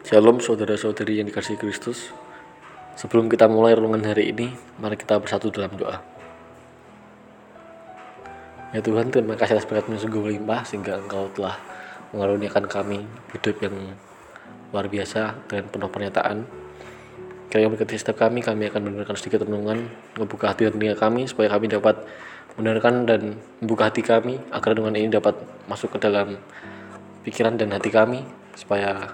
Shalom saudara-saudari yang dikasih Kristus. Sebelum kita mulai renungan hari ini, mari kita bersatu dalam doa. Ya Tuhan, terima kasih atas berkatmu yang sungguh melimpah sehingga Engkau telah mengaruniakan kami hidup yang luar biasa dengan penuh pernyataan. Kiranya berkati setiap kami, kami akan mendengarkan sedikit renungan, membuka hati dan telinga kami supaya kami dapat mendengarkan dan membuka hati kami agar renungan ini dapat masuk ke dalam pikiran dan hati kami supaya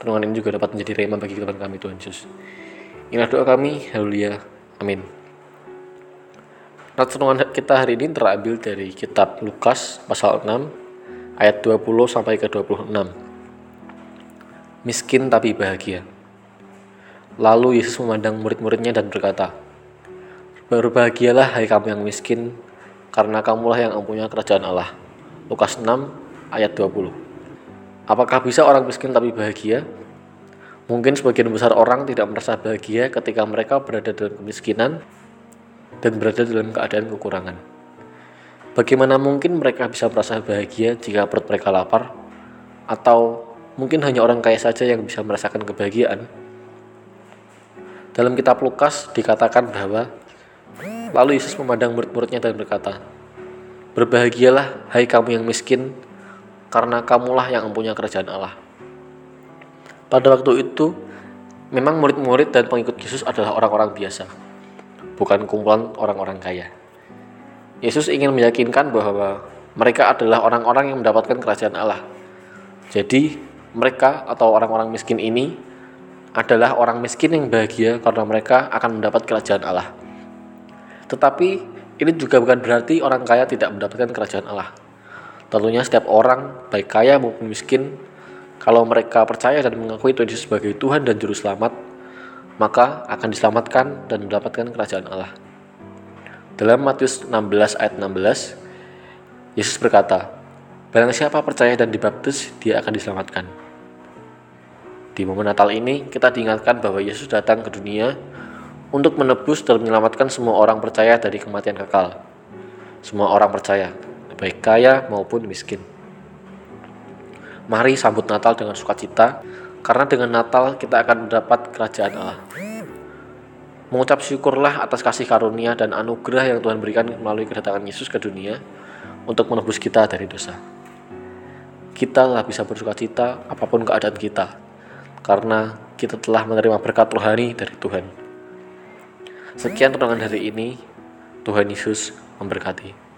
renungan ini juga dapat menjadi rema bagi kehidupan kami Tuhan Yesus. Inilah doa kami, haleluya, amin. Nats renungan kita hari ini terambil dari kitab Lukas pasal 6 ayat 20 sampai ke 26. Miskin tapi bahagia. Lalu Yesus memandang murid-muridnya dan berkata, Berbahagialah hai kamu yang miskin, karena kamulah yang mempunyai kerajaan Allah. Lukas 6 ayat 20. Apakah bisa orang miskin tapi bahagia? Mungkin sebagian besar orang tidak merasa bahagia ketika mereka berada dalam kemiskinan dan berada dalam keadaan kekurangan. Bagaimana mungkin mereka bisa merasa bahagia jika perut mereka lapar? Atau mungkin hanya orang kaya saja yang bisa merasakan kebahagiaan? Dalam kitab Lukas dikatakan bahwa lalu Yesus memandang murid-muridnya dan berkata, Berbahagialah hai kamu yang miskin, karena kamulah yang mempunyai kerajaan Allah. Pada waktu itu, memang murid-murid dan pengikut Yesus adalah orang-orang biasa, bukan kumpulan orang-orang kaya. Yesus ingin meyakinkan bahwa mereka adalah orang-orang yang mendapatkan kerajaan Allah. Jadi, mereka atau orang-orang miskin ini adalah orang miskin yang bahagia karena mereka akan mendapat kerajaan Allah. Tetapi ini juga bukan berarti orang kaya tidak mendapatkan kerajaan Allah. Tentunya setiap orang, baik kaya maupun miskin, kalau mereka percaya dan mengakui Tuhan Yesus sebagai Tuhan dan Juru Selamat, maka akan diselamatkan dan mendapatkan kerajaan Allah. Dalam Matius 16 ayat 16, Yesus berkata, Barang siapa percaya dan dibaptis, dia akan diselamatkan. Di momen Natal ini, kita diingatkan bahwa Yesus datang ke dunia untuk menebus dan menyelamatkan semua orang percaya dari kematian kekal. Semua orang percaya, baik kaya maupun miskin. Mari sambut Natal dengan sukacita, karena dengan Natal kita akan mendapat kerajaan Allah. Mengucap syukurlah atas kasih karunia dan anugerah yang Tuhan berikan melalui kedatangan Yesus ke dunia untuk menebus kita dari dosa. Kita lah bisa bersukacita apa pun keadaan kita, karena kita telah menerima berkat rohani dari Tuhan. Sekian renungan hari ini. Tuhan Yesus memberkati.